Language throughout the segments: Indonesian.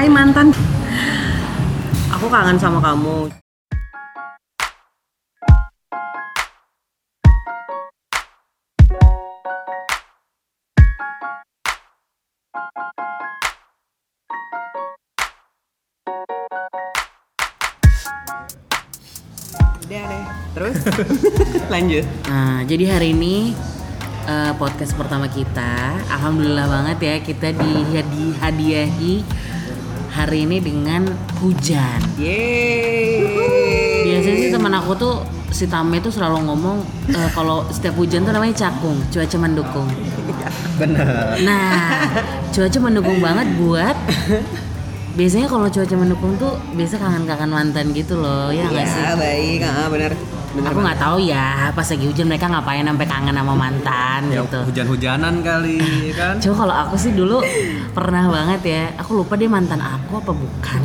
Hai mantan. Aku kangen sama kamu. Udah deh. Terus lanjut. Nah, jadi hari ini eh, podcast pertama kita, alhamdulillah banget ya kita dihadiahi hari ini dengan hujan. Yeay. Biasanya sih teman aku tuh si Tame tuh selalu ngomong eh, kalau setiap hujan tuh namanya cakung, cuaca mendukung. Bener. Nah, cuaca mendukung banget buat biasanya kalau cuaca mendukung tuh biasa kangen-kangen mantan gitu loh, ya nggak sih? Ya, baik. Ah, benar. Benar. Aku nggak tahu ya pas lagi hujan mereka ngapain sampai kangen sama mantan Ya gitu. hujan-hujanan kali ya kan. Coba kalau aku sih dulu pernah banget ya, aku lupa deh mantan aku apa bukan.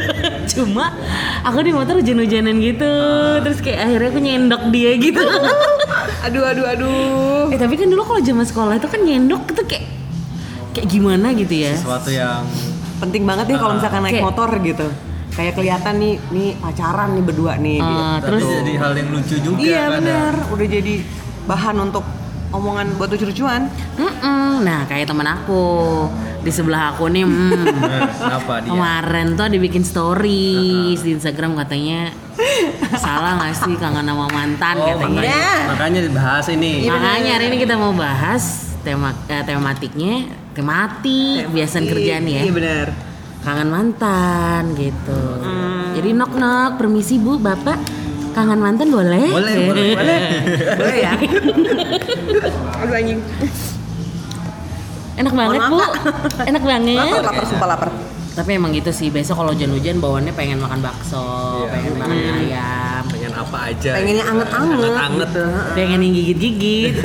Cuma aku di motor hujan-hujanan gitu, terus kayak akhirnya aku nyendok dia gitu. Aduh, aduh, aduh. eh tapi kan dulu kalau zaman sekolah itu kan nyendok itu kayak kayak gimana gitu ya. Sesuatu yang Penting banget ya kalau misalkan naik Kayak- motor gitu. Kayak kelihatan nih, nih pacaran nih berdua nih. gitu. Eh, terus terus jadi hal yang lucu juga Iya kadang. benar, udah jadi bahan untuk omongan buat lucu-lucuan. Nah kayak temen aku di sebelah aku nih, mm, Kenapa dia? kemarin tuh ada bikin stories di Instagram katanya salah nggak sih kangen sama mantan Oh, katanya. makanya, makanya dibahas ini. Makanya hari ini kita mau bahas tema eh, tematiknya tematik biasan kerjaan ya. Iya benar. Kangen mantan gitu. Hmm. Jadi nok nok permisi Bu, Bapak kangen mantan boleh? Boleh, boleh, boleh. Boleh ya? Aduh anjing. Enak banget Bu. Enak banget. Lapar, lapar, sumpah lapar. Tapi emang gitu sih, besok kalau hujan-hujan bawaannya pengen makan bakso, Iya. pengen makan ayam, apa aja. Pengennya anget-anget. Anget-anget. gitu. pengen yang gigit-gigit gitu.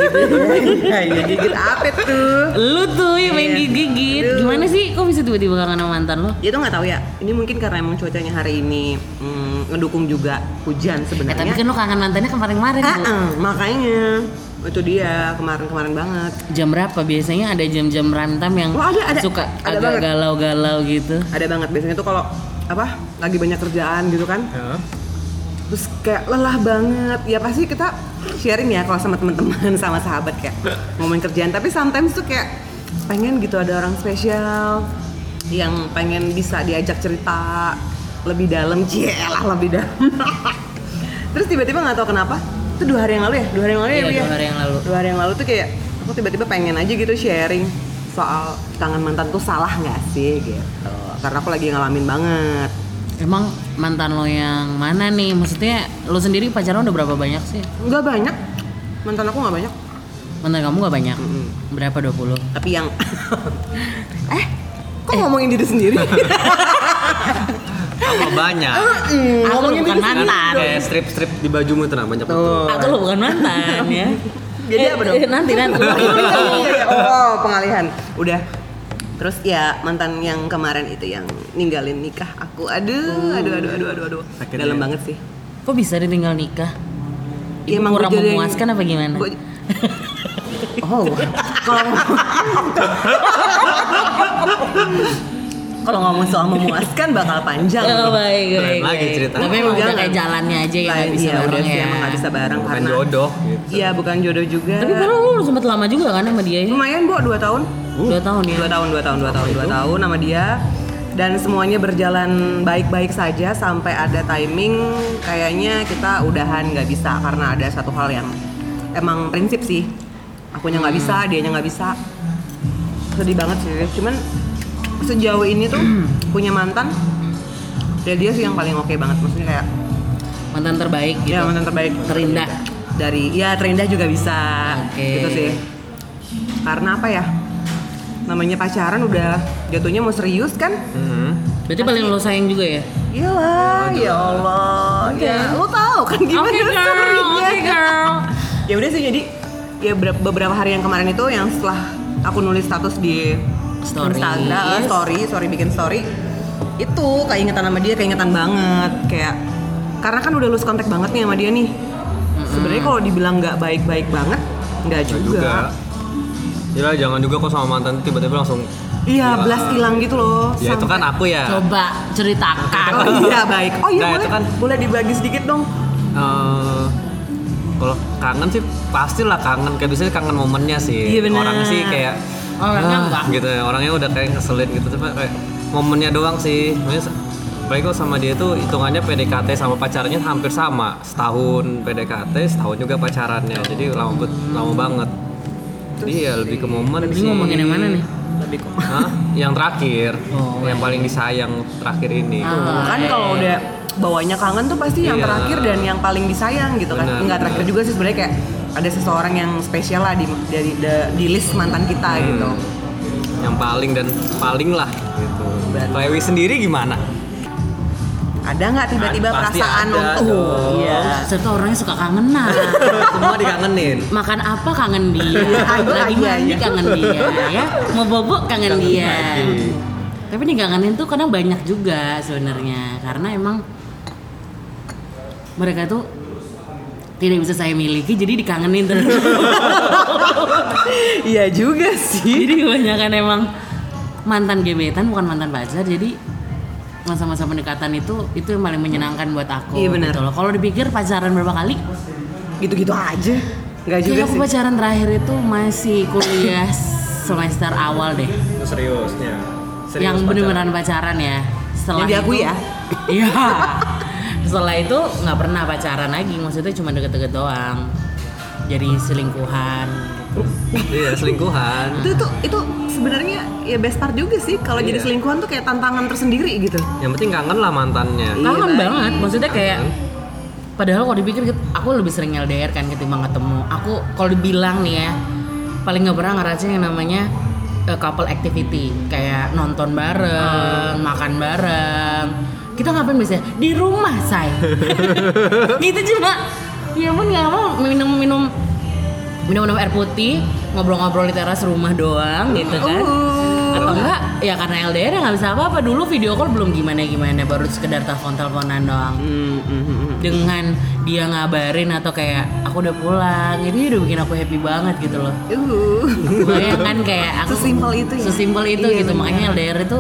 Iya, gigit apa tuh? Lu tuh yang main Iya. gigit-gigit. Gimana sih kok bisa tiba-tiba kangen sama mantan lo? Ya tuh nggak tahu ya. Ini mungkin karena emang cuacanya hari ini mm, ngedukung juga hujan Eh, sebenarnya. tapi kan lo kangen mantannya kemarin-kemarin Ah, makanya itu dia kemarin-kemarin banget. Jam berapa? Biasanya ada jam-jam time yang ada, ada. suka Ada agak galau-galau gitu. Ada banget biasanya tuh kalau apa lagi banyak kerjaan gitu kan Ya. Terus kayak lelah banget. Ya pasti kita sharing ya kalau sama teman-teman sama sahabat kayak ngomongin kerjaan. Tapi sometimes tuh kayak pengen gitu ada orang spesial yang pengen bisa diajak cerita lebih dalam. Cielah lebih dalam. Terus tiba-tiba nggak tahu kenapa itu dua hari yang lalu ya? Dua hari yang lalu ya Iya, ya? dua hari yang lalu. dua hari yang lalu tuh kayak aku tiba-tiba pengen aja gitu sharing soal tangan mantan tuh salah nggak sih gitu. Karena aku lagi ngalamin banget Emang mantan lo yang mana nih? Maksudnya lo sendiri pacaran udah berapa banyak sih? nggak banyak mantan aku nggak banyak Mantan kamu nggak banyak? Mm-mm. Berapa 20? tapi yang eh kok ngomongin diri sendiri Apa banyak? Aku lo bukan mantan. Kayak strip-strip di bajumu tuh nah, banyak betul. Aku lo bukan mantan ya. Jadi apa dong? Eh, Nanti nanti. oh pengalihan udah terus ya mantan yang kemarin itu yang ninggalin nikah aku aduh aduh aduh aduh aduh aduh Sakit dalam ya. banget sih Kok bisa ditinggal nikah? Ya, Ibu emang kurang memuaskan apa gimana? Gua- oh kalau kalau ngomong soal memuaskan bakal panjang. Oh, baik, Keren baik, lagi cerita. Tapi emang udah kayak jalannya aja ya nggak bisa Iya, udah bareng sih, ya. emang nggak bisa bareng Bukan karena jodoh gitu. iya bukan jodoh juga. Tapi kan lu sempat lama juga kan sama dia ya? lumayan bu dua tahun. Dua tahun ya. dua tahun dua tahun dua tahun dua tahun sama dia. Dan semuanya berjalan baik-baik saja sampai ada timing kayaknya kita udahan nggak bisa karena ada satu hal yang emang prinsip sih. Akunya nggak bisa dianya nggak bisa. Sedih banget sih. Cuman sejauh ini tuh punya mantan ya dia sih yang paling oke banget maksudnya kayak Mantan terbaik gitu. ya mantan terbaik Terindah. dari ya terindah juga bisa Oke. gitu sih karena apa ya namanya pacaran udah jatuhnya mau serius kan Hmm. Berarti paling lo sayang juga ya? Iyalah, ya Allah. Ya, lo tahu kan gimana Oke, girl. story-nya. Oke, girl. ya udah sih jadi ya ber- beberapa hari yang kemarin itu yang setelah aku nulis status di Story. Instagram, story, story bikin story. Itu keingetan sama dia, keingetan banget kayak karena kan udah lose kontak banget nih sama dia nih. Sebenarnya kalau dibilang nggak baik-baik banget, nggak juga. juga. Ya jangan juga kok sama mantan tiba-tiba langsung Iya, belas hilang gitu loh. Ya itu kan sampai- aku ya. Coba ceritakan. Oh iya baik. Oh iya Nah, boleh. itu kan- Boleh dibagi sedikit dong. eh, kalau kangen sih pastilah kangen kayak biasanya kangen momennya sih. Iya, bener. Orang sih kayak Orangnya ah, enggak. gitu ya. Orangnya udah kayak ngeselin gitu cuma kayak momennya doang sih. Maksudnya Baik kok sama dia tuh hitungannya PDKT sama pacarnya hampir sama setahun PDKT setahun juga pacarannya jadi lama bet- lama banget jadi ya lebih ke momen Ini sih ngomongin yang mana nih? Lebih. Hah? yang terakhir Oh, yang paling disayang terakhir ini Ah. kan kalau udah bawanya kangen tuh pasti yang Iya. terakhir dan yang paling disayang gitu kan. Enggak terakhir juga sih sebenarnya kayak ada seseorang yang spesial lah di dari di, di list mantan kita Hmm. gitu. yang paling dan paling lah gitu Berarti- Lewi sendiri gimana Ada nggak tiba-tiba Pasti perasaan ada untuk dong. Iya. Serta orangnya suka kangenan. semua dikangenin Makan apa kangen dia, lagi mandi kangen dia, ya. Mau bobok kangen Kangen dia. lagi. Tapi nih kangenin tuh kadang banyak juga sebenarnya, karena emang mereka tuh tidak bisa saya miliki, jadi dikangenin terus. Iya juga sih. jadi kebanyakan emang mantan gebetan bukan mantan pacar, jadi masa-masa pendekatan itu itu yang paling menyenangkan buat aku. Iya, benar. gitu loh. Kalau dipikir pacaran berapa kali? Gitu-gitu aja. Enggak juga Kayak aku sih. pacaran terakhir itu masih kuliah semester awal deh. Itu seriusnya Serius yang pacaran. bener-beneran pacaran ya. Setelah Yang diakui itu- ya? Iya. Setelah itu nggak pernah pacaran lagi, maksudnya cuma deket-deket doang. Jadi selingkuhan. iya selingkuhan Itu tuh itu sebenarnya ya best part juga sih kalau jadi Iya. selingkuhan tuh kayak tantangan tersendiri gitu. yang penting kangen lah mantannya Iya, Kangen baik. banget, maksudnya kayak Padahal kalau dipikir gitu, aku lebih sering LDR kan ketimbang ketemu. Aku kalau dibilang nih ya, paling nggak pernah ngerasain yang namanya uh, couple activity, kayak nonton bareng, makan bareng. Kita ngapain biasanya? Di rumah, say. gitu cuma, ya pun nggak mau minum-minum minum-minum air putih, ngobrol-ngobrol di teras rumah doang gitu kan. Uh. Atau enggak, ya karena LDR ya nggak bisa apa-apa. Dulu video call belum gimana-gimana, baru sekedar telepon-teleponan doang Hmm, hmm, dengan dia ngabarin atau kayak aku udah pulang jadi udah bikin aku happy banget gitu loh Uh. Kan kayak aku Sesimpel itu ya? sesimpel itu Iya, gitu bener. makanya LDR itu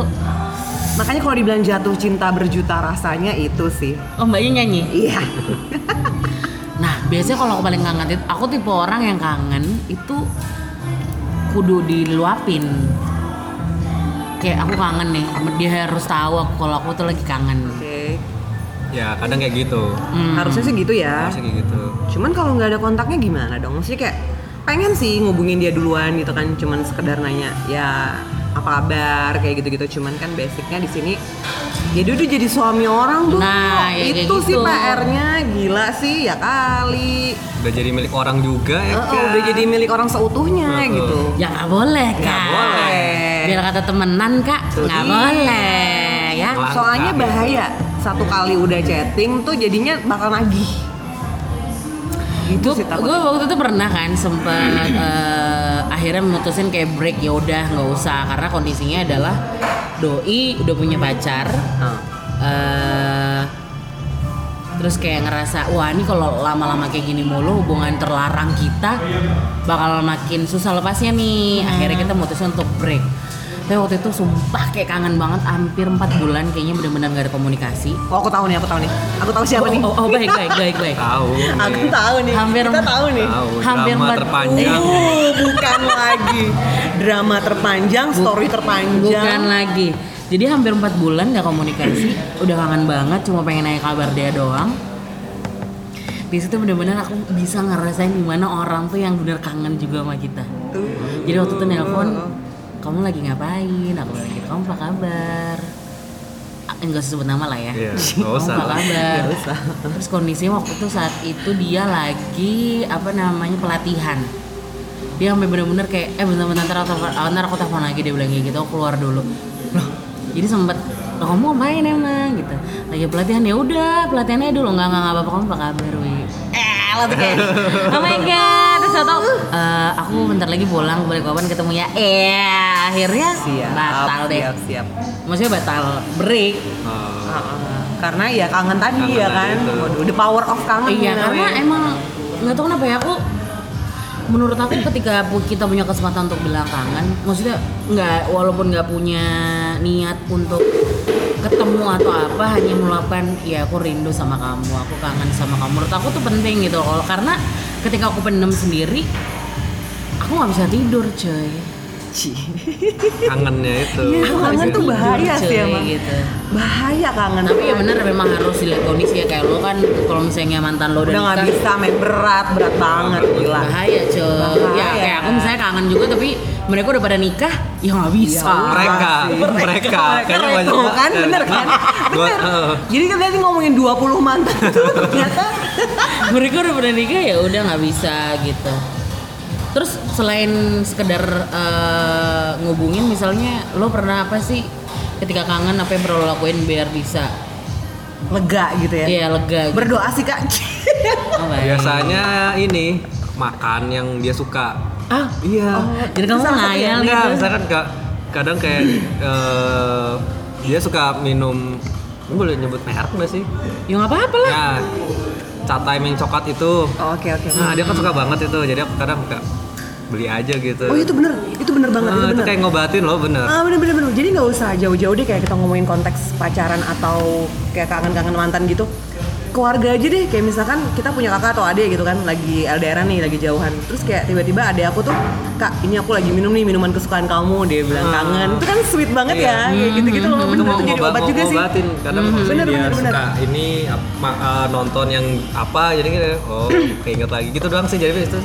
Makanya kalau dibilang jatuh cinta berjuta rasanya itu sih. oh mbaknya nyanyi Iya. nah biasanya kalau aku paling kangen itu aku tipe orang yang kangen itu kudu diluapin kayak aku kangen nih dia harus tahu aku kalau aku tuh lagi kangen Oke. ya kadang kayak gitu Hmm. Harusnya sih gitu ya. harusnya kayak gitu Cuman kalau nggak ada kontaknya gimana dong? Maksudnya kayak pengen sih ngubungin dia duluan gitu kan, cuman sekedar nanya ya apa kabar kayak gitu-gitu. Cuman kan basicnya di sini ya dia udah jadi suami orang tuh. Nah, ya itu sih gitu. PR-nya gila sih ya kali. udah jadi milik orang juga ya Eh, kan? udah jadi milik orang seutuhnya Heeh. gitu. ya nggak boleh kak Nggak boleh. biar kata temenan kak nggak boleh ya Langka Soalnya gitu. bahaya. Satu kali udah chatting tuh jadinya bakal nagih. Gitu gue waktu itu pernah kan sempet eh, akhirnya memutusin kayak break ya udah nggak usah. Karena kondisinya adalah doi udah punya pacar eh terus kayak ngerasa wah ini kalau lama-lama kayak gini mulu hubungan terlarang kita bakal makin susah lepasnya nih. Akhirnya kita mutusin untuk break tapi waktu itu sumpah kayak kangen banget hampir 4 bulan kayaknya benar-benar nggak ada komunikasi Oh, aku tahu nih, aku tahu nih. Aku tahu siapa oh, nih. oh, oh, baik baik baik baik tahu Aku nih. tahu nih. Hampir- Kita tahu nih. tahu Hampir drama empat- terpanjang Uh, bukan lagi drama terpanjang, story terpanjang. Bukan lagi. Jadi hampir 4 bulan gak komunikasi, udah kangen banget, cuma pengen nanya kabar dia doang. Di situ bener-bener aku bisa ngerasain gimana orang tuh yang bener kangen juga sama kita. Jadi waktu itu nelpon, kamu lagi ngapain? Aku bilang gitu, kamu apa kabar? Enggak usah sebut nama lah ya. Iya, nggak Kamu usah. apa kabar? Usah. Terus kondisinya waktu itu saat itu dia lagi apa namanya pelatihan. Dia sampai bener-bener kayak eh bentar-bentar ntar aku telepon, ntar aku telepon lagi dia bilang kayak gitu, aku keluar dulu. Loh, jadi sempet Loh, kamu ngapain emang gitu lagi pelatihan ya udah pelatihannya dulu nggak nggak nggak apa-apa kamu apa kabar wi eh lo tuh kayak oh my god terus tau "Eh, aku bentar lagi pulang balik kapan ketemu ya eh akhirnya Siap, batal deh Siap, siap. maksudnya batal break Oh. Heeh. Karena ya kangen tadi Kangen ya kan. itu. Waduh, the power of kangen Iya karena emang nggak tahu kenapa ya aku menurut aku ketika kita punya kesempatan untuk bilang kangen, maksudnya nggak walaupun nggak punya niat untuk ketemu atau apa, hanya meluapkan ya aku rindu sama kamu, aku kangen sama kamu. Menurut aku tuh penting gitu kalau karena ketika aku pendem sendiri, aku nggak bisa tidur, coy. Kangennya itu nggak kangen tuh bahaya sih emang. gitu. Bahaya kangen. Tapi ya bener memang harus dilihat kondisi ya kayak lo kan kalau misalnya mantan lo udah nggak bisa main berat, berat banget gila. bahaya coy Bahaya. ya kayak aku misalnya kangen juga tapi mereka udah pada nikah ya nggak bisa Ya, mereka sih. mereka kayaknya banyak kan bener kan? Bener. eh, Jadi kan tadi ngomongin 20 mantan tuh ternyata mereka udah pada nikah ya udah nggak bisa gitu terus selain sekedar eh, ngubungin misalnya lo pernah apa sih ketika kangen apa yang perlu lo lakuin biar bisa lega gitu ya. iya lega gitu. Berdoa sih kak. Oh, biasanya ini makan yang dia suka ah iya jadi kamu ngayal Enggak, gitu misalkan kak kadang kayak eh, dia suka minum ini boleh nyebut merek nggak sih? ya nggak apa-apa lah Ya, cat time yang coklat itu. Oh, Oke oke. Nah, dia kan suka banget itu. Jadi aku kadang suka beli aja gitu. Oh itu bener, itu bener banget, Nah, itu itu bener. kayak ngobatin loh, bener. Ah bener bener bener. Jadi nggak usah jauh-jauh deh kayak kita ngomongin konteks pacaran atau kayak kangen-kangen mantan gitu. Keluarga aja deh, kayak misalkan kita punya kakak atau adik gitu kan, lagi LDRan nih, lagi jauhan. Terus kayak tiba-tiba adik aku tuh, kak ini aku lagi minum nih minuman kesukaan kamu, dia bilang Ah. kangen. Itu kan sweet banget Iya. ya, kayak gitu-gitu loh. itu Bener mau tuh jadi obat juga sih. ngobatin kadang Mhm. maksudnya Bener, dia bener, bener. suka ini apa, eh, nonton yang apa jadi gitu oh keinget lagi gitu doang sih jadi itu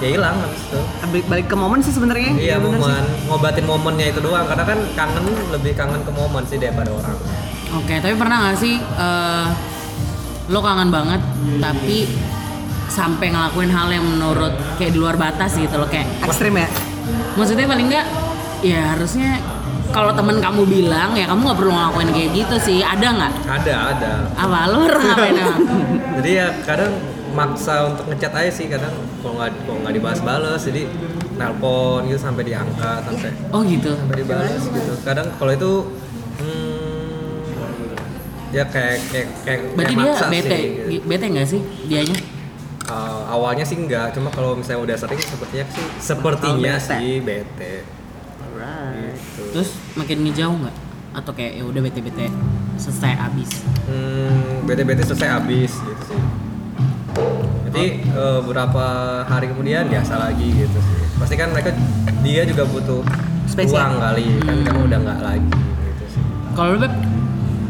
ya hilang habis itu Balik, balik ke momen sih sebenarnya. iya sih. momen ngobatin momennya itu doang karena kan kangen lebih kangen ke momen sih daripada orang Oke, tapi pernah nggak sih eh, lo kangen banget tapi sampai ngelakuin hal yang menurut kayak di luar batas gitu loh kayak Ekstrim ya. maksudnya paling nggak ya harusnya kalau temen kamu bilang ya kamu nggak perlu ngelakuin kayak gitu sih. Ada nggak? Ada ada. Apa? Lo pernah ngapain emang jadi ya kadang maksa untuk ngechat aja sih kadang kalau nggak kalau nggak dibahas-balas jadi nelpon gitu sampai diangkat sampai oh gitu? sampai dibalas gitu. Kadang kalau itu hmm, ya kayak kayak kayak, berarti kayak dia maksa bete sih, gitu. bete nggak sih dianya? Uh, awalnya sih enggak cuma kalau misalnya udah sering sepertinya sih sepertinya Oh, bete. sih bete Alright. gitu. terus makin ngejauh nggak atau kayak ya udah bete bete selesai abis hmm, bete-bete selesai habis gitu sih jadi uh, beberapa hari kemudian biasa lagi gitu sih pasti kan mereka dia juga butuh Space ya? uang kali kan Hmm. kamu udah nggak lagi gitu sih kalau beb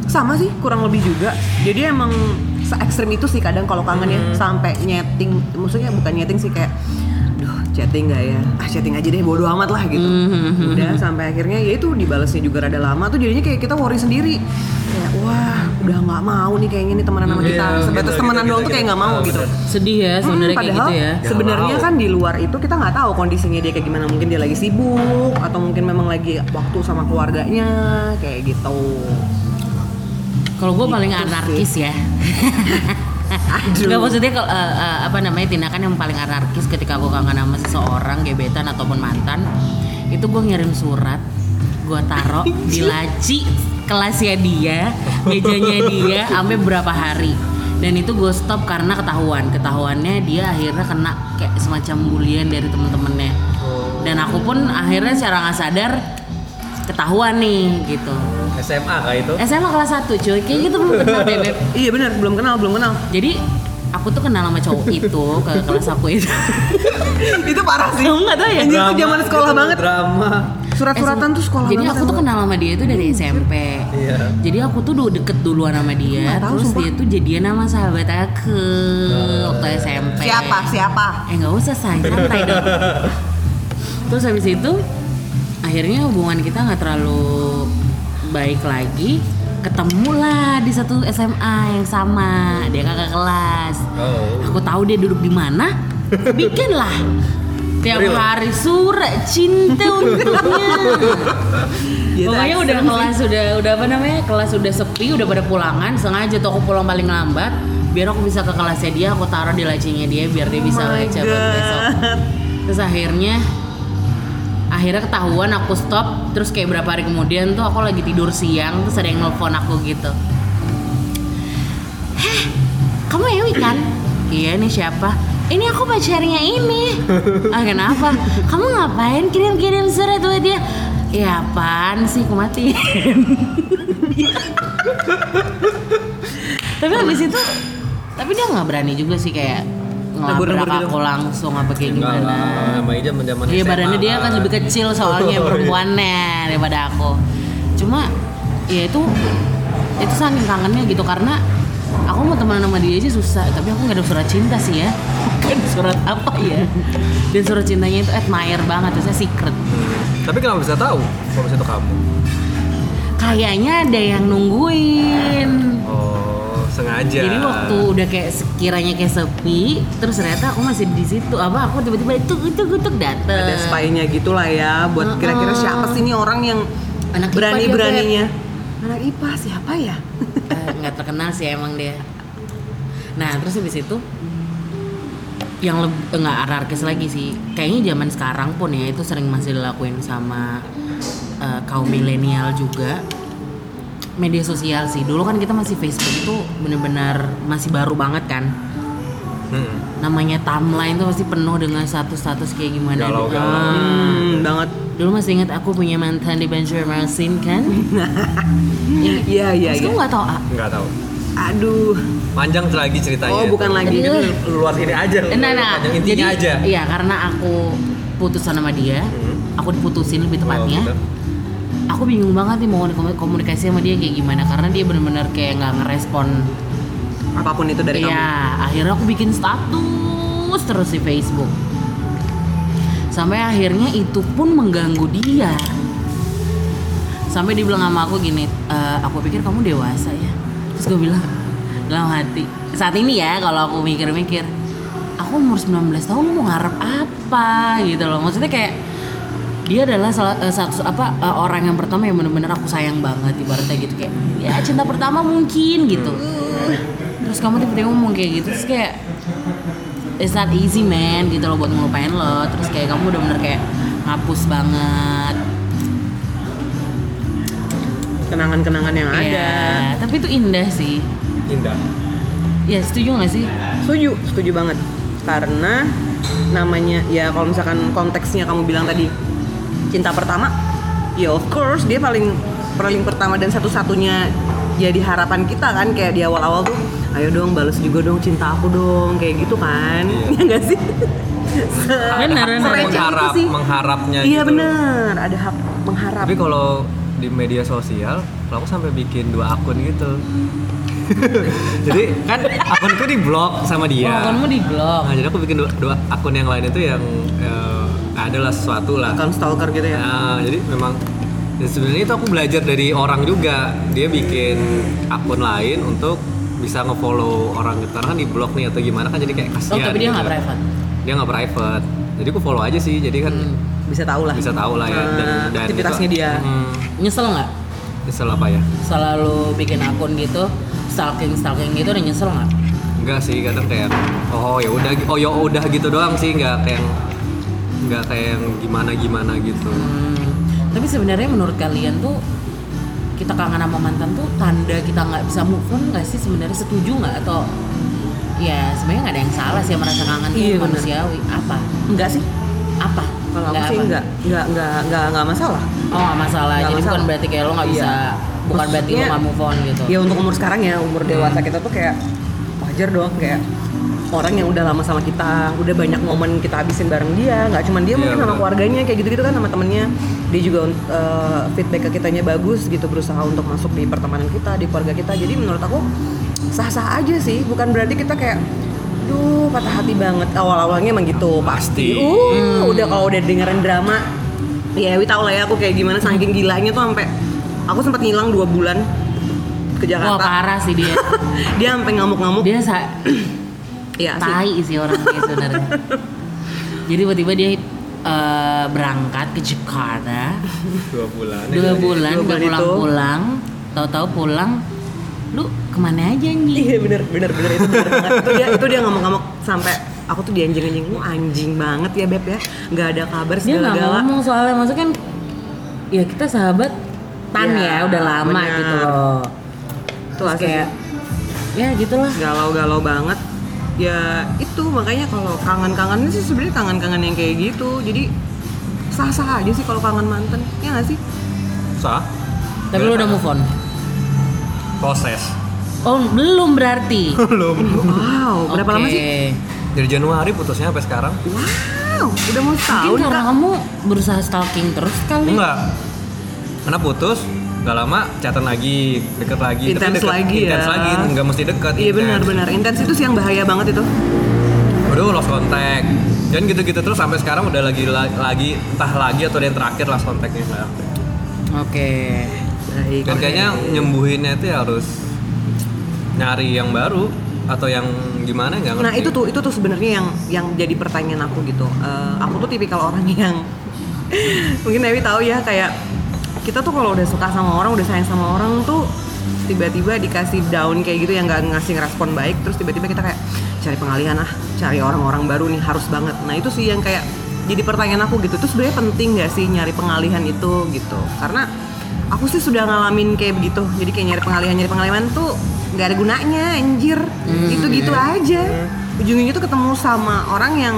sama sih kurang lebih juga jadi emang se ekstrim itu sih kadang kalau kangen ya sampai nyeting maksudnya bukan nyeting sih kayak chatting nggak ya? Ah chatting aja deh bodo amat lah gitu. Mhm. udah sampai akhirnya ya itu dibalasnya juga rada lama tuh jadinya kayak kita worry sendiri. Kayak wah udah nggak mau nih kayaknya nih temenan sama kita. Sebatas gitu, temenan gitu, doang tuh gitu. kayak nggak mau Ah, gitu. sedih ya sebenarnya Hmm, kayak gitu ya. Sebenarnya kan di luar itu kita nggak tahu kondisinya dia kayak gimana. Mungkin dia lagi sibuk atau mungkin memang lagi waktu sama keluarganya kayak gitu. Kalau gue paling Gitu anarkis ya. Aduh. Gak maksudnya kalau eh, eh, apa namanya tindakan yang paling anarkis ketika gue kangen sama seseorang gebetan ataupun mantan itu gue ngirim surat gue taruh di laci kelasnya dia mejanya dia sampai berapa hari. Dan itu gue stop karena ketahuan. Ketahuannya dia akhirnya kena kayak semacam bulian dari temen-temennya. Dan aku pun akhirnya secara nggak sadar ketahuan nih gitu SMA kah itu SMA kelas 1 cuy kayak gitu belum kenal deh Beb. Iya benar, belum kenal, belum kenal. Jadi aku tuh kenal sama cowok itu ke kelas aku itu. itu parah sih. Kamu nggak tahu ya? Anjir, itu zaman sekolah banget. drama Surat-suratan tuh sekolah Jadi banget. aku tuh kenal sama dia itu dari SMP. iya Jadi aku tuh udah deket duluan sama dia. Tahu, Terus sumpah. dia tuh jadian sama sahabat aku waktu SMP. Siapa? Siapa? Eh nggak usah say, santai dong. Terus habis itu akhirnya hubungan kita nggak terlalu baik lagi. Ketemulah di satu SMA yang sama. Dia kakak kelas. oh Aku tahu dia duduk di mana. Bikinlah tiap Real. hari surat cinta untuknya. Gitu, Pokoknya udah kelas udah udah apa namanya kelas udah sepi udah pada pulangan sengaja tuh aku pulang paling lambat biar aku bisa ke kelasnya dia aku taruh di lacinya dia biar dia bisa Oh baca buat besok terus akhirnya akhirnya ketahuan aku stop terus kayak berapa hari kemudian tuh aku lagi tidur siang terus ada yang nelfon aku gitu. Heh kamu Ewi kan? Iya nih siapa? Ini aku pacarnya ini. Ah kenapa? Kamu ngapain kirim-kirim surat buat dia? Ya apaan sih aku matiin. Tapi habis itu tapi dia nggak berani juga sih kayak Ngelabrak gitu. aku langsung apa kayak Enggak gimana lah, namanya zaman Iya badannya dia kan lebih kecil soalnya Oh, iya. perempuannya daripada aku. Cuma ya itu itu saking kangennya gitu karena aku mau temenan sama dia aja susah tapi aku nggak ada surat cinta sih ya bukan surat apa ya dan surat cintanya itu admire banget itu saya secret Hmm. Tapi kenapa bisa tahu kalau itu kamu? kayaknya ada yang nungguin sengaja. jadi waktu udah kayak sekiranya kayak sepi terus ternyata aku masih di situ. Apa aku tiba-tiba itu itu itu dateng. Ada spy-nya gitulah ya buat kira-kira siapa sih ini orang yang Anak IPA berani-beraninya anak IPA siapa ya? Eh, nggak terkenal sih emang dia. Nah terus habis itu yang nggak anarkis lagi sih. Kayaknya zaman sekarang pun ya itu sering masih dilakuin sama eh, kaum milenial juga media sosial sih dulu kan kita masih Facebook itu bener-bener masih baru banget kan Hmm. namanya timeline tuh pasti penuh dengan status-status kayak gimana Galau-galau. Ah. hmm, banget dulu masih ingat aku punya mantan di Banjarmasin kan iya iya iya kamu nggak tahu ah? Nggak tahu. aduh Panjang lagi ceritanya. oh bukan lagi. Itu luar ini aja. Nah, nah, Panjang intinya jadi, aja. Iya, karena aku putusan sama dia, Hmm. aku diputusin lebih tepatnya. Oh, gitu. Aku bingung banget nih mau komu- komunikasi sama dia kayak gimana karena dia bener-bener kayak nggak ngerespon. apa pun itu dari Iya, kamu akhirnya aku bikin status terus di Facebook. Sampai akhirnya itu pun mengganggu dia. Sampai dia bilang sama aku gini, "E, aku pikir kamu dewasa ya. Terus gue bilang dalam hati, saat ini ya kalau aku mikir-mikir, aku umur 19 tahun mau ngarep apa gitu loh. Maksudnya kayak dia adalah salah eh, satu apa eh, orang yang pertama yang bener-bener aku sayang banget ibaratnya gitu. Kayak ya cinta pertama mungkin gitu. Terus kamu tiba-tiba ngomong kayak gitu terus kayak it's not easy man gitu loh buat ngelupain lo. Terus kayak kamu udah bener kayak ngapus banget. Kenangan-kenangan yang ada. Iya, tapi itu indah sih. Indah. ya setuju gak sih? Setuju setuju banget. Karena namanya ya kalau misalkan konteksnya kamu bilang tadi cinta pertama ya of course dia paling paling pertama dan satu-satunya jadi harapan kita kan kayak di awal-awal tuh ayo dong balas juga dong cinta aku dong kayak gitu kan Iya. ya nggak sih Benar, benar. Sereceh itu Mengharap, sih. mengharapnya iya gitu. bener ada hak mengharap Tapi kalau di media sosial, aku sampai bikin dua akun gitu. jadi kan akunku di blok sama dia. oh, kamu di blog Nah, jadi aku bikin dua, dua akun yang lain itu yang eh, adalah sesuatu lah. account stalker gitu ya Nah, jadi memang dan sebenarnya itu aku belajar dari orang juga. Dia bikin akun lain untuk bisa ngefollow orang gitu. Karena kan di blog nih atau gimana kan jadi kayak oh kasihan. tapi dia gitu. nggak private Dia nggak private. Jadi aku follow aja sih. Jadi kan Hmm. bisa tahu lah bisa tahu lah ya dan, Eh, dan aktivitasnya itu- dia Hmm, nyesel nggak nyesel apa ya? selalu bikin akun gitu stalking stalking gitu udah nyesel nggak Enggak sih, kadang kayak oh ya udah oh ya udah gitu doang sih, nggak kayak nggak kayak yang gimana gimana gitu. Hmm, tapi sebenarnya menurut kalian tuh kita kangen sama mantan tuh tanda kita nggak bisa move on nggak sih? Sebenarnya setuju nggak? Atau ya sebenarnya nggak ada yang salah sih merasa kangen tuh Iya, bener. manusiawi. Apa? Enggak sih. Apa? Kalau aku Nggak sih apa? enggak enggak enggak enggak enggak masalah. Oh nggak masalah. Nggak jadi bukan masalah. berarti kayak lo nggak bisa Iya. bukan berarti lo Maksudnya- nggak move on gitu. ya untuk umur sekarang ya umur dewasa kita tuh kayak wajar dong kayak orang yang udah lama sama kita udah banyak momen kita habisin bareng dia nggak cuman dia Iya, mungkin sama keluarganya kayak gitu-gitu kan sama temennya. Dia juga uh, feedback ke kitanya bagus gitu berusaha untuk masuk di pertemanan kita di keluarga kita. Jadi menurut aku sah-sah aja sih. Bukan berarti kita kayak duh patah hati banget. Awal-awalnya emang gitu. Pasti. uh udah kalau udah dengerin drama ya Wi tau lah ya aku kayak gimana. Saking gilanya tuh sampai aku sempat ngilang dua bulan ke wah Jakarta parah sih dia. Dia sampai ngamuk-ngamuk. Dia sa Iya sih. tai sih orang dia sebenarnya jadi tiba-tiba dia eh, berangkat ke Jakarta Dua bulan. dua bulan Dua bulan itu. pulang-pulang tahu-tahu pulang lu ke mana aja anjing Iya bener bener bener itu bener banget. Itu dia itu dia ngamuk-ngamuk sampai aku tuh dianjing-anjing lu anjing banget ya beb ya nggak ada kabar dia nggak segala-gala ngomong soalnya maksudnya kan ya kita sahabat tan Ya, ya udah lama bener. gitu loh asli kayak ya gitulah galau-galau banget ya itu makanya kalau kangen-kangen sih sebenarnya kangen-kangen yang kayak gitu. Jadi sah-sah aja sih kalau kangen mantan. Ya nggak sih? Sah. Tapi lu udah move on. proses. Oh, belum berarti. belum. Wow berapa lama Oke. sih? Dari Januari putusnya sampai sekarang. Wow udah mau Mungkin setahun karena kak. kamu berusaha stalking terus kali. enggak. Karena putus gak lama chatan lagi deket lagi Intens deket- lagi ya. intens lagi nggak mesti deket iya benar-benar intens itu sih yang bahaya banget itu udah lost contact dan gitu-gitu terus sampai sekarang udah lagi lagi entah lagi atau yang terakhir last contactnya nah. Oke. baik dan kayaknya nyembuhinnya itu ya harus nyari yang baru atau yang gimana nggak ngerti Nah itu tuh itu tuh sebenarnya yang yang jadi pertanyaan aku gitu. Eh, aku tuh tipikal orang yang mungkin Dewi tahu ya kayak kita tuh kalau udah suka sama orang, udah sayang sama orang tuh tiba-tiba dikasih down kayak gitu yang nggak ngasih respon baik, terus tiba-tiba kita kayak cari pengalihan ah, cari orang-orang baru nih harus banget. Nah itu sih yang kayak jadi pertanyaan aku gitu. Terus sebenarnya penting nggak sih nyari pengalihan itu gitu? Karena aku sih sudah ngalamin kayak begitu. Jadi kayak nyari pengalihan nyari pengalihan tuh nggak ada gunanya anjir. Itu gitu aja. Ujungnya tuh ketemu sama orang yang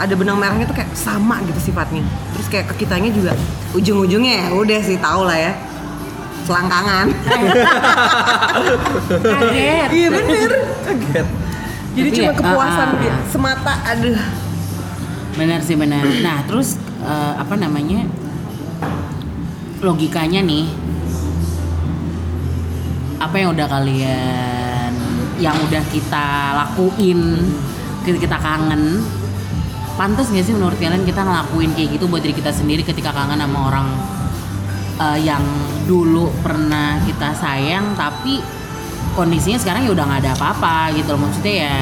ada benang merahnya tuh kayak sama gitu sifatnya. Terus kayak ke kitanya juga ujung-ujungnya ya udah sih tau lah ya. Selangkangan. Kaget. iya bener. kaget Jadi Tapi cuma ya, kepuasan ah. dia semata aduh. Benar sih benar. Nah, terus eh, apa namanya? Logikanya nih apa yang udah kalian yang udah kita lakuin ketika kita kangen pantas nggak sih menurut kalian kita ngelakuin kayak gitu buat diri kita sendiri ketika kangen sama orang eh, yang dulu pernah kita sayang tapi kondisinya sekarang ya udah nggak ada apa-apa gitu loh. Maksudnya ya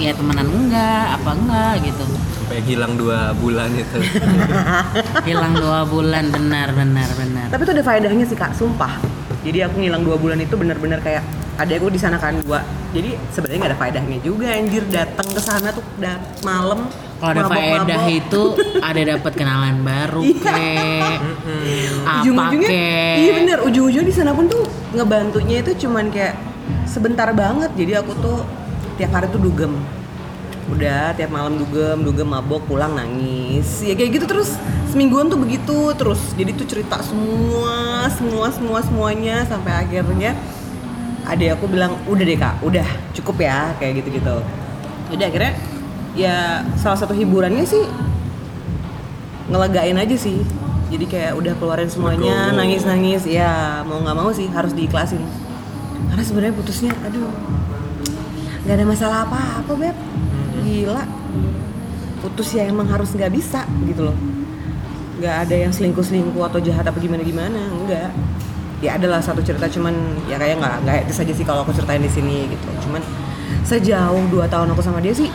ya temenan enggak apa enggak gitu. Sampai hilang dua bulan itu. Hilang dua bulan benar benar benar. Tapi itu ada faedahnya sih kak, sumpah. Jadi aku ngilang dua bulan itu bener-bener kayak ada aku di sana kan dua. Jadi sebenarnya nggak ada faedahnya juga anjir. Datang ke sana tuh dat malam. kalau ada faedah itu ada dapat kenalan baru Iya. kek apa ujung-ujungnya kek iya bener. Ujung-ujungnya di sana pun tuh ngebantunya itu cuman kayak sebentar banget. Jadi aku tuh tiap hari tuh dugem. Udah tiap malam dugem dugem mabok pulang nangis. Ya kayak gitu terus. Semingguan tuh begitu terus. Jadi tuh cerita semua semua semua semuanya sampai akhirnya adik aku bilang udah deh kak udah cukup ya kayak gitu gitu udah akhirnya ya salah satu hiburannya sih ngelegain aja sih. Jadi kayak udah keluarin semuanya nangis nangis ya mau nggak mau sih harus diikhlasin. Karena sebenarnya putusnya aduh nggak ada masalah apa apa beb. Gila. Putus ya emang harus nggak bisa gitu loh. Nggak ada yang selingkuh selingkuh atau jahat apa gimana gimana enggak ya adalah satu cerita cuman ya kayak nggak nggak etis aja sih kalau aku ceritain di sini gitu. Cuman sejauh dua tahun aku sama dia sih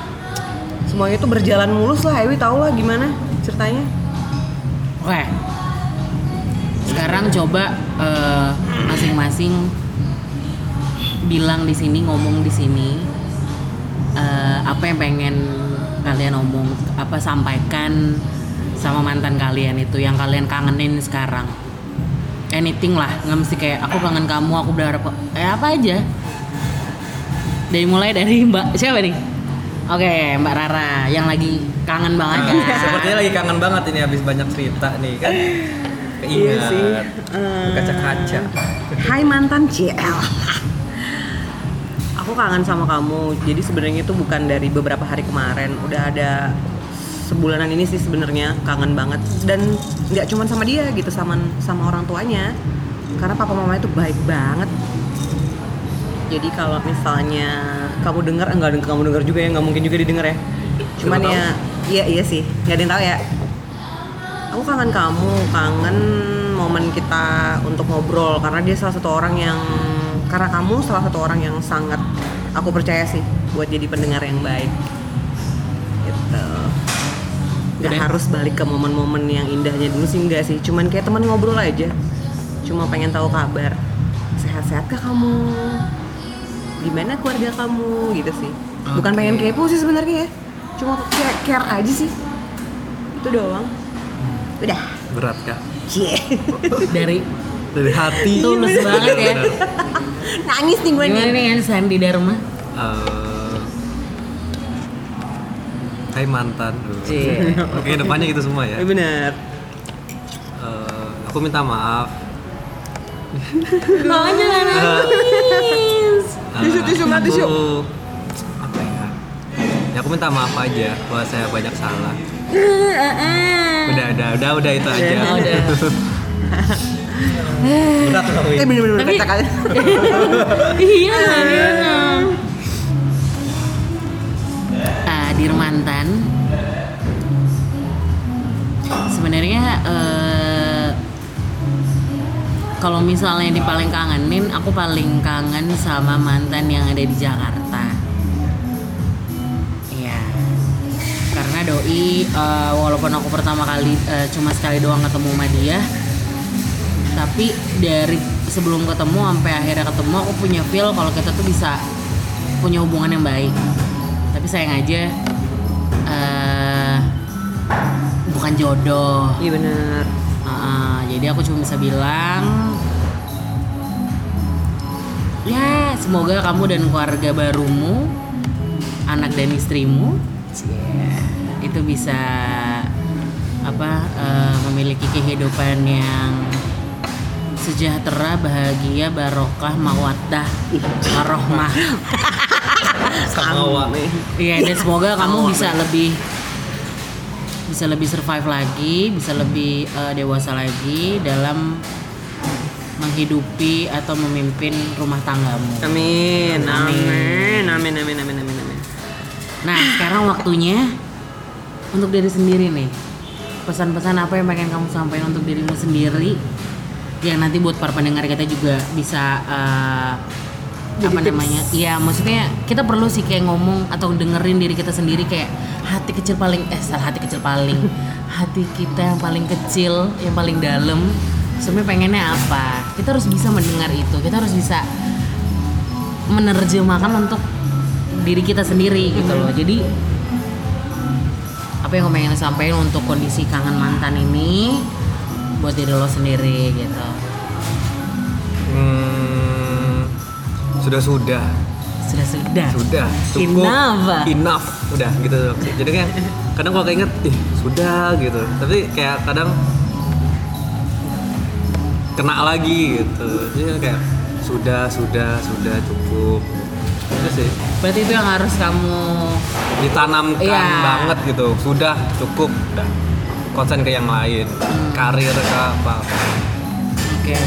semuanya itu berjalan mulus lah. Ewi tau lah gimana ceritanya. Oke. Sekarang coba eh, masing-masing bilang di sini ngomong di sini eh, apa yang pengen kalian ngomong apa sampaikan sama mantan kalian itu yang kalian kangenin sekarang anything lah. Nggak mesti kayak aku kangen kamu aku berharap kayak apa aja. Dari mulai dari mbak siapa nih? Oke mbak Rara yang lagi kangen banget kan? Nah, sepertinya lagi kangen banget ini habis banyak cerita nih kan? Iya sih. kaca-kaca. Hai mantan CL Aku kangen sama kamu. Jadi sebenarnya itu bukan dari beberapa hari kemarin. Udah ada sebulanan ini sih sebenarnya kangen banget. Dan nggak cuma sama dia gitu sama sama orang tuanya. Karena papa mama itu baik banget. Jadi kalau misalnya kamu dengar enggak kamu dengar juga ya nggak mungkin juga didengar ya. Cuman Siapa ya iya iya sih. Nggak ada yang tahu ya. Aku kangen kamu kangen momen kita untuk ngobrol. Karena dia salah satu orang yang karena kamu salah satu orang yang sangat aku percaya sih buat jadi pendengar yang baik nggak Udah. harus balik ke momen-momen yang indahnya dulu sih enggak sih. Cuman kayak teman ngobrol aja. Cuma pengen tahu kabar. Sehat-sehat kah kamu? Gimana keluarga kamu? Gitu sih. Bukan Oke. pengen kepo sih sebenarnya ya. Cuma care, care aja sih. Itu doang. Udah. Berat kak cie. Dari dari hati. Tulus banget ya. Nangis nih gue gimana nih nih kan Sandi Dharma? Eh, Hai mantan. Oke, depannya gitu semua ya. Eh, bener. Eh, aku minta maaf. Oh jangan nangis. Tisu, tisu, Eh, Mbak, tisu. Apa ya? Ya aku minta maaf aja bahwa saya banyak salah. Udah, udah, udah, udah itu aja. Oh, udah. Berat loh, Win. Eh bener-bener Tapi- kacak aja. Iya, iya. Mantan. Sebenarnya eh, kalau misalnya di paling kangenin, aku paling kangen sama mantan yang ada di Jakarta. Iya. Karena doi eh, walaupun aku pertama kali eh, cuma sekali doang ketemu sama dia, tapi dari sebelum ketemu sampai akhirnya ketemu aku punya feel kalau kita tuh bisa punya hubungan yang baik tapi sayang aja eh, bukan jodoh. Iya bener. Uh-uh, jadi aku cuma bisa bilang ya semoga kamu dan keluarga barumu anak dan istrimu cie, itu bisa apa eh, memiliki kehidupan yang sejahtera bahagia barokah mawaddah warohmah sama Iya, dan semoga kamu bisa lebih bisa lebih survive lagi, bisa lebih uh, dewasa lagi dalam menghidupi atau memimpin rumah tanggamu. Amin. Amin. Amin amin amin amin amin. Nah, sekarang waktunya untuk diri sendiri nih. Pesan-pesan apa yang pengen kamu sampaikan untuk dirimu sendiri? Yang nanti buat para pendengar kita juga bisa uh, jadi apa tips. namanya? Iya, maksudnya kita perlu sih kayak ngomong atau dengerin diri kita sendiri kayak hati kecil paling eh salah hati kecil paling hati kita yang paling kecil, yang paling dalam sebenarnya pengennya apa? Kita harus bisa mendengar itu. Kita harus bisa menerjemahkan untuk diri kita sendiri gitu loh. Jadi apa yang kamu pengen sampaikan untuk kondisi kangen mantan ini buat diri lo sendiri gitu. Hmm, sudah sudah Sudah sudah. sudah cukup. Enough. enough. Udah gitu. Jadi kayak kadang kalau keinget ih sudah gitu. Tapi kayak kadang kena lagi gitu. Jadi kayak sudah sudah sudah cukup. Itu sih. Berarti itu yang harus kamu ditanamkan Iya. banget gitu. Sudah cukup udah. Konsen ke yang lain. Karir ke apa Oke.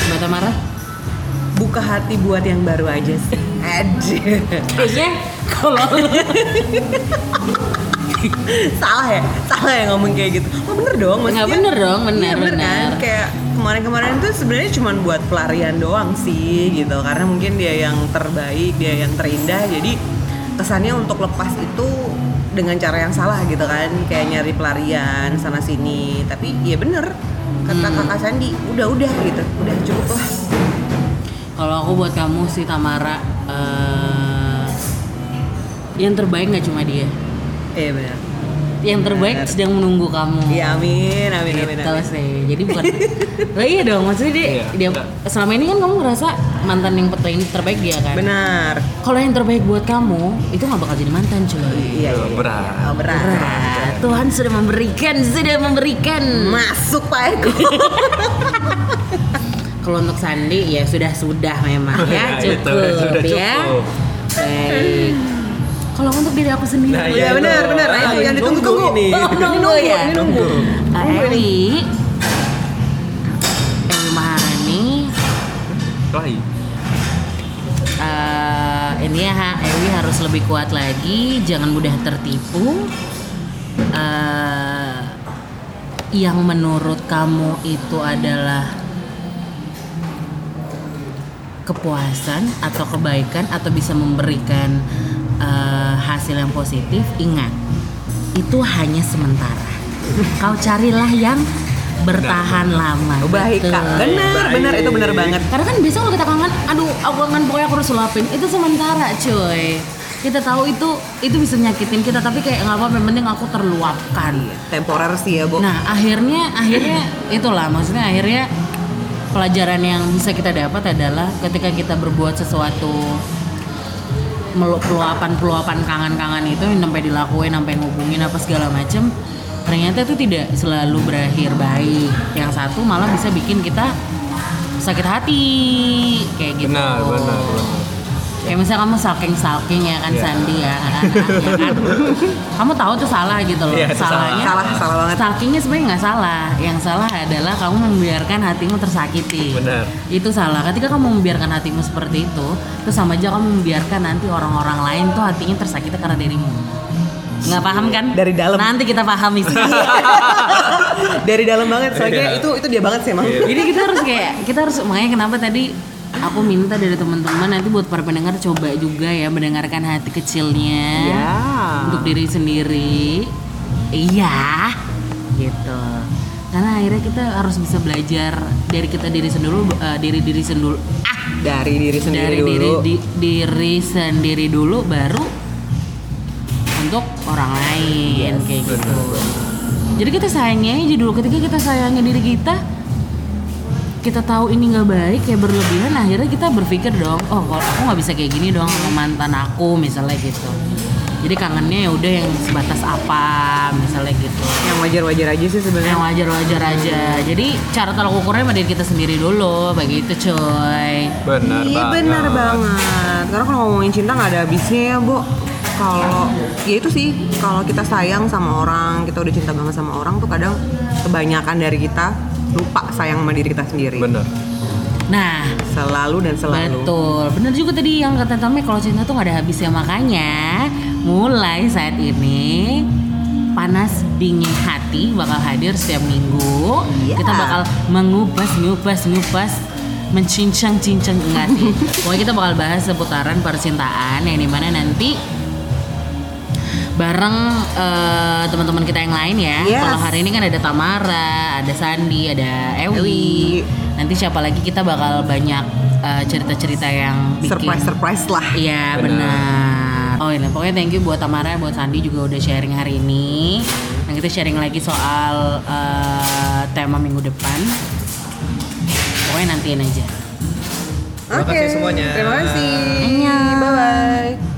Mbak Tamara? Buka hati buat yang baru aja sih. Aduh. Kayaknya kalau salah ya? Salah ya ngomong kayak gitu. Oh bener dong Nggak maksudnya bener dong, bener, Iya, bener kan? bener. kayak kemarin-kemarin tuh sebenarnya cuma buat pelarian doang sih gitu. Karena mungkin dia yang terbaik dia yang terindah. Jadi kesannya untuk lepas itu dengan cara yang salah gitu kan? Kayak nyari pelarian sana sini tapi iya bener. Kata Hmm. kakak Sandi udah udah gitu. Udah cukup lah kalau aku buat kamu sih Tamara eh, yang terbaik nggak cuma dia. iya bener Yang terbaik Bener. sedang menunggu kamu. iya amin amin amin, gitu amin. sih jadi bukan oh iya dong maksudnya dia, Iya, dia benar. selama ini kan kamu ngerasa mantan yang terbaik terbaik dia kan benar kalau yang terbaik buat kamu itu nggak bakal jadi mantan cuy iya, iya, iya. Berat. Oh, berat. Berat. Tuhan sudah memberikan sudah memberikan masuk Pak Eko kalau untuk Sandi ya sudah sudah memang ya Ya, itu, cukup sudah ya cukup. baik kalau untuk diri aku sendiri Nah, Iya Iya, benar itu. benar nah, itu Ah, yang ditunggu-tunggu nunggu ini. Oh, nunggu ya? ini nunggu Kak Ewi Ewi Maharani Lahi. eh ini ya Ha, Ewi harus lebih kuat lagi, jangan mudah tertipu. eh yang menurut kamu itu adalah kepuasan atau kebaikan atau bisa memberikan eh, hasil yang positif, ingat itu hanya sementara. Kau carilah yang bertahan lama. Oh, baik kak benar Baik. benar itu benar banget Karena kan biasa kalau kita kangen, aduh aku kangen pokoknya aku harus sulapin. Itu sementara cuy. Kita tahu itu itu bisa nyakitin kita tapi kayak nggak apa-apa yang penting aku terluapkan. temporer sih ya bu Nah akhirnya akhirnya itulah maksudnya akhirnya pelajaran yang bisa kita dapat adalah ketika kita berbuat sesuatu meluk peluapan peluapan kangen-kangen itu sampai dilakuin sampai ngubungin apa segala macem ternyata itu tidak selalu berakhir baik. Yang satu malah bisa bikin kita sakit hati kayak gitu. Benar benar Kayak misalnya kamu stalking stalking ya kan Iya. Sandi ya, ya kan? kamu tahu tuh salah gitu loh. Iya, itu Salahnya salah. Salah, salah banget. Stalkingnya sebenarnya nggak salah. Yang salah adalah kamu membiarkan hatimu tersakiti. Benar. Itu salah. Ketika kamu membiarkan hatimu seperti itu, terus sama aja kamu membiarkan nanti orang-orang lain tuh hatinya tersakiti karena dirimu. Nggak paham kan? Dari dalam. Nanti kita paham isi. Dari dalam banget, soalnya Iya. itu itu dia banget sih emang. Iya. Jadi kita harus kayak kita harus makanya kenapa tadi aku minta dari teman-teman nanti buat para pendengar coba juga ya mendengarkan hati kecilnya Ya. untuk diri sendiri. Iya, gitu. Karena akhirnya kita harus bisa belajar dari kita diri sendiri eh, diri diri sendiri ah Dari diri sendiri dari dulu. diri di- diri sendiri dulu baru untuk orang lain kayak gitu. Jadi kita sayangnya aja dulu ketika kita sayangnya diri kita kita tahu ini nggak baik kayak berlebihan akhirnya kita berpikir dong oh kalau aku nggak bisa kayak gini dong sama mantan aku misalnya gitu jadi kangennya ya udah yang sebatas apa misalnya gitu Yang wajar-wajar aja sih sebenarnya. yang wajar-wajar aja jadi cara tolak ukurnya sama diri kita sendiri dulu begitu coy benar iya banget benar banget. Karena kalau ngomongin cinta nggak ada habisnya ya, Bu. Kalau ya itu sih, kalau kita sayang sama orang, kita udah cinta banget sama orang tuh kadang kebanyakan dari kita lupa sayang sama diri kita sendiri. benar nah Selalu dan selalu. Betul, bener juga tadi yang kata Tame kalau cinta tuh gak ada habisnya makanya mulai saat ini panas dingin hati bakal hadir setiap minggu. Iya. Kita bakal mengupas, ngupas, ngupas, mencincang-cincang enggak sih. Pokoknya kita bakal bahas seputaran percintaan yang di mana nanti bareng eh, teman-teman kita yang lain ya. Yes. Kalau hari ini kan ada Tamara, ada Sandi, ada Ewi. Ewi. Nanti siapa lagi kita bakal banyak eh, cerita-cerita yang bikin Surprise-surprise lah. Iya benar. Oh ini pokoknya thank you buat Tamara, buat Sandi juga udah sharing hari ini. Dan kita sharing lagi soal eh, tema minggu depan. Pokoknya nantian aja. Terima kasih semuanya. Terima kasih. Bye bye.